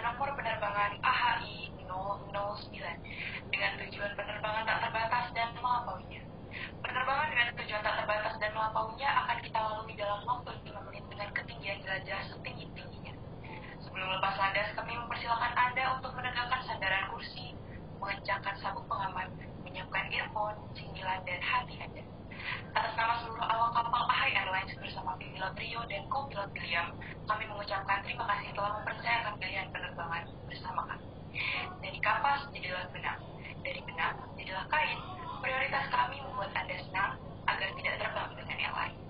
nomor penerbangan AHI 009 dengan tujuan penerbangan tak terbatas dan melampauinya. Penerbangan dengan tujuan tak terbatas dan melampauinya akan kita lalui dalam waktu 5 menit dengan ketinggian jelajah setinggi-tingginya. Sebelum lepas landas, kami mempersilahkan Anda untuk menegakkan sandaran kursi, mengencangkan sabuk pengaman, menyiapkan earphone, cingilan, dan hati Anda. Atas nama seluruh awak kapal AHI Airlines bersama pilot Rio dan co-pilot William, kami mengucapkan terima kasih telah mempercayakan pilihan penerbangan bersama kami. Dari kapas jadilah benang, dari benang jadilah kain. Prioritas kami membuat Anda senang agar tidak terbang dengan yang lain.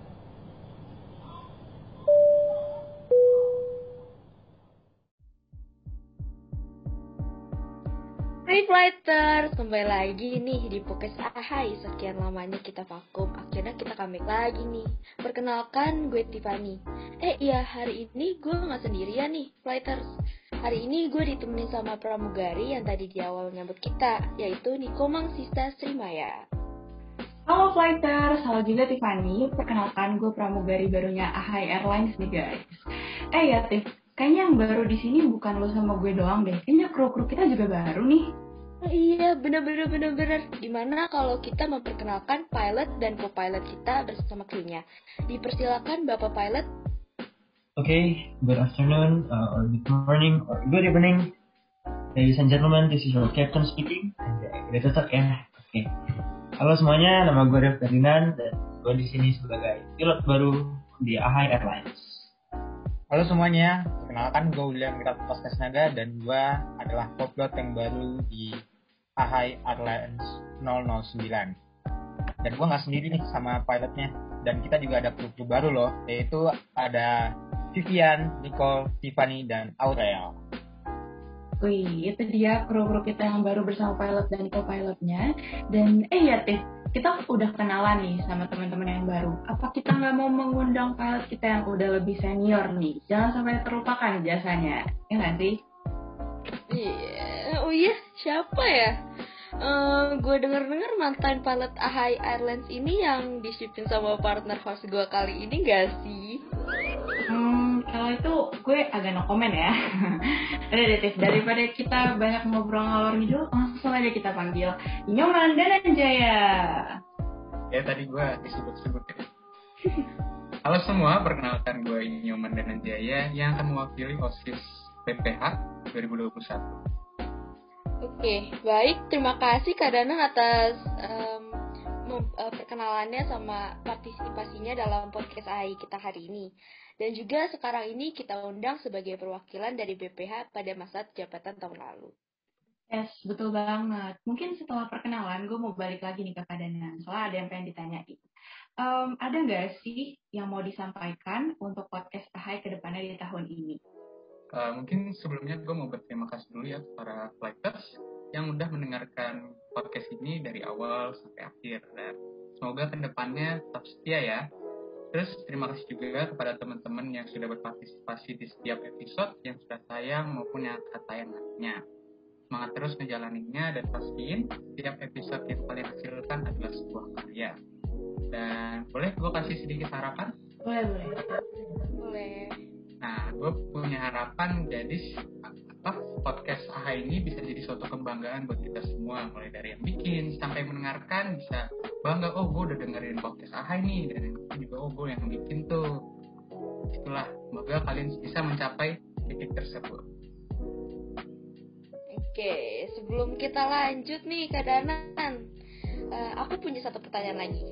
Flighters, kembali lagi nih di Pokes Ahai. Sekian lamanya kita vakum, akhirnya kita comeback lagi nih. Perkenalkan gue Tiffany. Eh iya, hari ini gue gak sendirian nih Flighters Hari ini gue ditemenin sama pramugari yang tadi di awal nyambut kita Yaitu Nikomang Sista Srimaya. Halo Flighters, halo juga Tiffany. Perkenalkan gue pramugari barunya Ahai Airlines nih guys. Eh ya Tiff, kayaknya yang baru di sini bukan lo sama gue doang deh. Kayaknya kru-kru kita juga baru nih. Oh, iya, bener-bener bener-bener. Gimana kalau kita memperkenalkan pilot dan co-pilot kita bersama krunya? Dipersilakan Bapak Pilot. Oke, okay, good afternoon, uh, or good morning, or good evening, ladies and gentlemen. This is your captain speaking. Udah cocok ya? Oke. Okay. Halo semuanya, nama gue Dev Ferdinand dan gue di sini sebagai pilot baru di Ahai Airlines. Halo semuanya, perkenalkan gue William Wirat Naga dan gue adalah co-pilot yang baru di Ahai Airlines 009. Dan gue nggak sendiri nih sama pilotnya, dan kita juga ada kru-kru baru loh, yaitu ada Vivian, Nicole, Tiffany, dan Aurel. Wih, itu dia kru-kru kita yang baru bersama pilot dan co-pilotnya. Dan eh ya Teh, kita udah kenalan nih sama teman-teman yang baru. Apa kita nggak mau mengundang pilot kita yang udah lebih senior nih? Jangan sampai terlupakan jasanya, ya nggak sih? Iya, oh iya, siapa ya? Uh, gue denger-denger mantan pilot Ahai Airlines ini yang disipin sama partner host gue kali ini gak sih? Hmm, kalau itu gue agak no comment ya. Udah deh, daripada kita banyak ngobrol ngalor ngidul, langsung aja kita panggil Nyoman dan Jaya. Ya tadi gue disebut-sebut. Halo semua, perkenalkan gue Nyoman dan Jaya yang akan mewakili OSIS PPH 2021. Oke, baik. Terima kasih Kak Danang atas um, perkenalannya sama partisipasinya dalam podcast AI kita hari ini. Dan juga sekarang ini kita undang sebagai perwakilan dari BPH pada masa jabatan tahun lalu. Yes, betul banget. Mungkin setelah perkenalan, gue mau balik lagi nih ke keadaan. Soalnya ada yang pengen ditanyain. Um, ada nggak sih yang mau disampaikan untuk podcast Ahai ke depannya di tahun ini? Uh, mungkin sebelumnya gue mau berterima kasih dulu ya para flighters yang udah mendengarkan podcast ini dari awal sampai akhir. Dan semoga ke depannya tetap setia ya Terus terima kasih juga kepada teman-teman yang sudah berpartisipasi di setiap episode yang sudah tayang maupun yang akan tayang nantinya. Semangat terus menjalaninya dan pastiin setiap episode yang kalian hasilkan adalah sebuah karya. Dan boleh gue kasih sedikit harapan? Boleh. Boleh. Gue punya harapan jadi apa podcast AHA ini bisa jadi suatu kebanggaan buat kita semua. Mulai dari yang bikin sampai mendengarkan bisa bangga oh gue udah dengerin podcast AHA ini. Dan juga oh gue yang bikin tuh. Itulah semoga kalian bisa mencapai titik tersebut. Oke sebelum kita lanjut nih ke Danan uh, aku punya satu pertanyaan lagi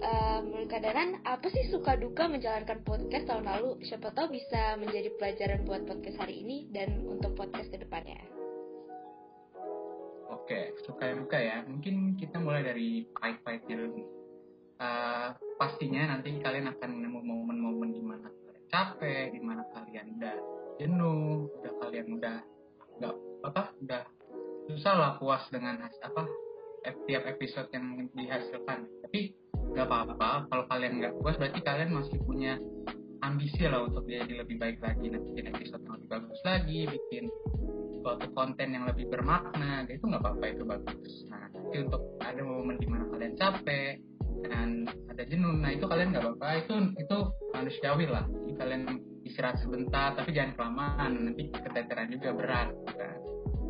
uh, menurut keadaan apa sih suka duka menjalankan podcast tahun lalu? Siapa tahu bisa menjadi pelajaran buat podcast hari ini dan untuk podcast ke depannya oke suka duka ya. Mungkin kita mulai dari pahit-pahitnya dulu uh, pastinya nanti kalian akan nemu momen-momen di mana kalian capek di mana kalian udah jenuh udah kalian udah nggak apa udah susah lah puas dengan apa tiap episode yang dihasilkan. Tapi nggak apa-apa. Kalau kalian nggak puas berarti kalian masih punya ambisi lah untuk jadi lebih baik lagi nah, bikin episode yang lebih bagus lagi bikin suatu konten yang lebih bermakna. Itu nggak apa-apa itu bagus. Nah tapi untuk ada momen di mana kalian capek dan ada jenuh nah itu kalian nggak apa-apa. Itu itu manusiawi lah. Jadi kalian istirahat sebentar tapi jangan kelamaan. Nanti keteteran juga berat kan.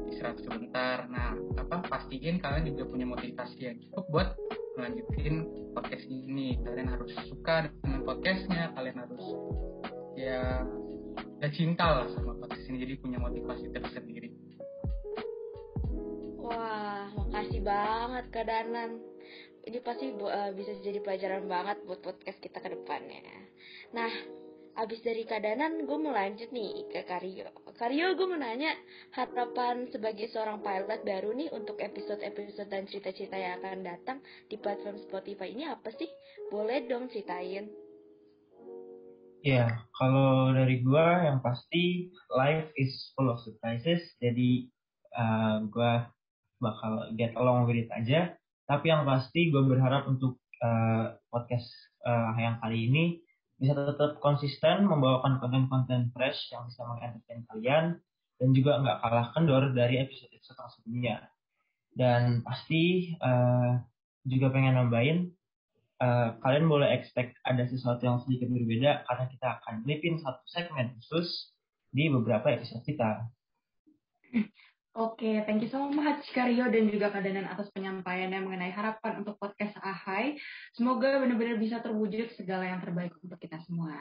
Istirahat sebentar. Nah apa pastiin kalian juga punya motivasi yang cukup buat melanjutin podcast ini kalian harus suka dengan podcastnya kalian harus ya ya cinta lah sama podcast ini jadi punya motivasi tersendiri Wah, makasih banget Kak Danan. Ini pasti uh, bisa jadi pelajaran banget buat podcast kita ke depannya. Nah, abis dari Kadanan, gue mau lanjut nih ke Karyo. Karyo, gue mau nanya, harapan sebagai seorang pilot baru nih untuk episode-episode dan cerita-cerita yang akan datang di platform Spotify ini apa sih? Boleh dong ceritain. Ya, kalau dari gue yang pasti life is full of surprises. Jadi uh, gue bakal get along with it aja. Tapi yang pasti gue berharap untuk uh, podcast uh, yang kali ini bisa tetap konsisten membawakan konten-konten fresh yang bisa mengentertain kalian dan juga nggak kalah kendor dari episode-episode sebelumnya. Dan pasti uh, juga pengen nambahin, uh, kalian boleh expect ada sesuatu yang sedikit berbeda karena kita akan melipin satu segmen khusus di beberapa episode kita. Oke, thank you so much Karyo dan juga Kadanan atas penyampaiannya mengenai harapan untuk podcast Ahai. Semoga benar-benar bisa terwujud segala yang terbaik untuk kita semua.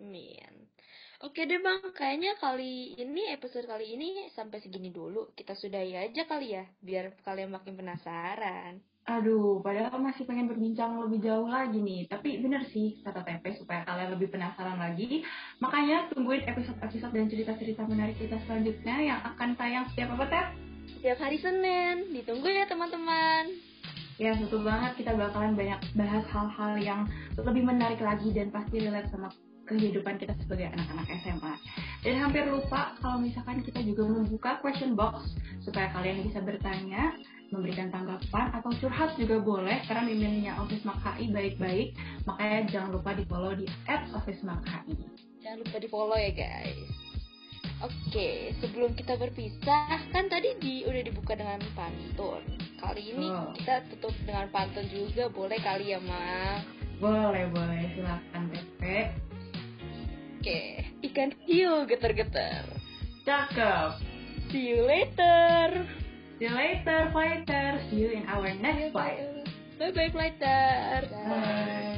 Amin. Oke deh bang, kayaknya kali ini episode kali ini sampai segini dulu. Kita sudahi aja kali ya, biar kalian makin penasaran. Aduh, padahal masih pengen berbincang lebih jauh lagi nih. Tapi bener sih, kata TP supaya kalian lebih penasaran lagi. Makanya tungguin episode-episode dan cerita-cerita menarik kita selanjutnya yang akan tayang setiap apa, Tep? Setiap hari Senin. Ditunggu ya, teman-teman. Ya, betul banget. Kita bakalan banyak bahas hal-hal yang lebih menarik lagi dan pasti relate sama kehidupan kita sebagai anak-anak SMA. Dan hampir lupa kalau misalkan kita juga membuka question box supaya kalian bisa bertanya memberikan tanggapan atau curhat juga boleh karena miminnya Office Mak HI baik-baik makanya jangan lupa di follow di at Office Mak HI jangan lupa di follow ya guys Oke, sebelum kita berpisah, kan tadi di udah dibuka dengan pantun. Kali ini oh. kita tutup dengan pantun juga, boleh kali ya, Ma? Boleh, boleh. Silakan, Pepe. Oke, ikan hiu getar-getar. Cakep. See you later. See you later, fighters. See you in our next fight. Bye bye, fighters. Bye.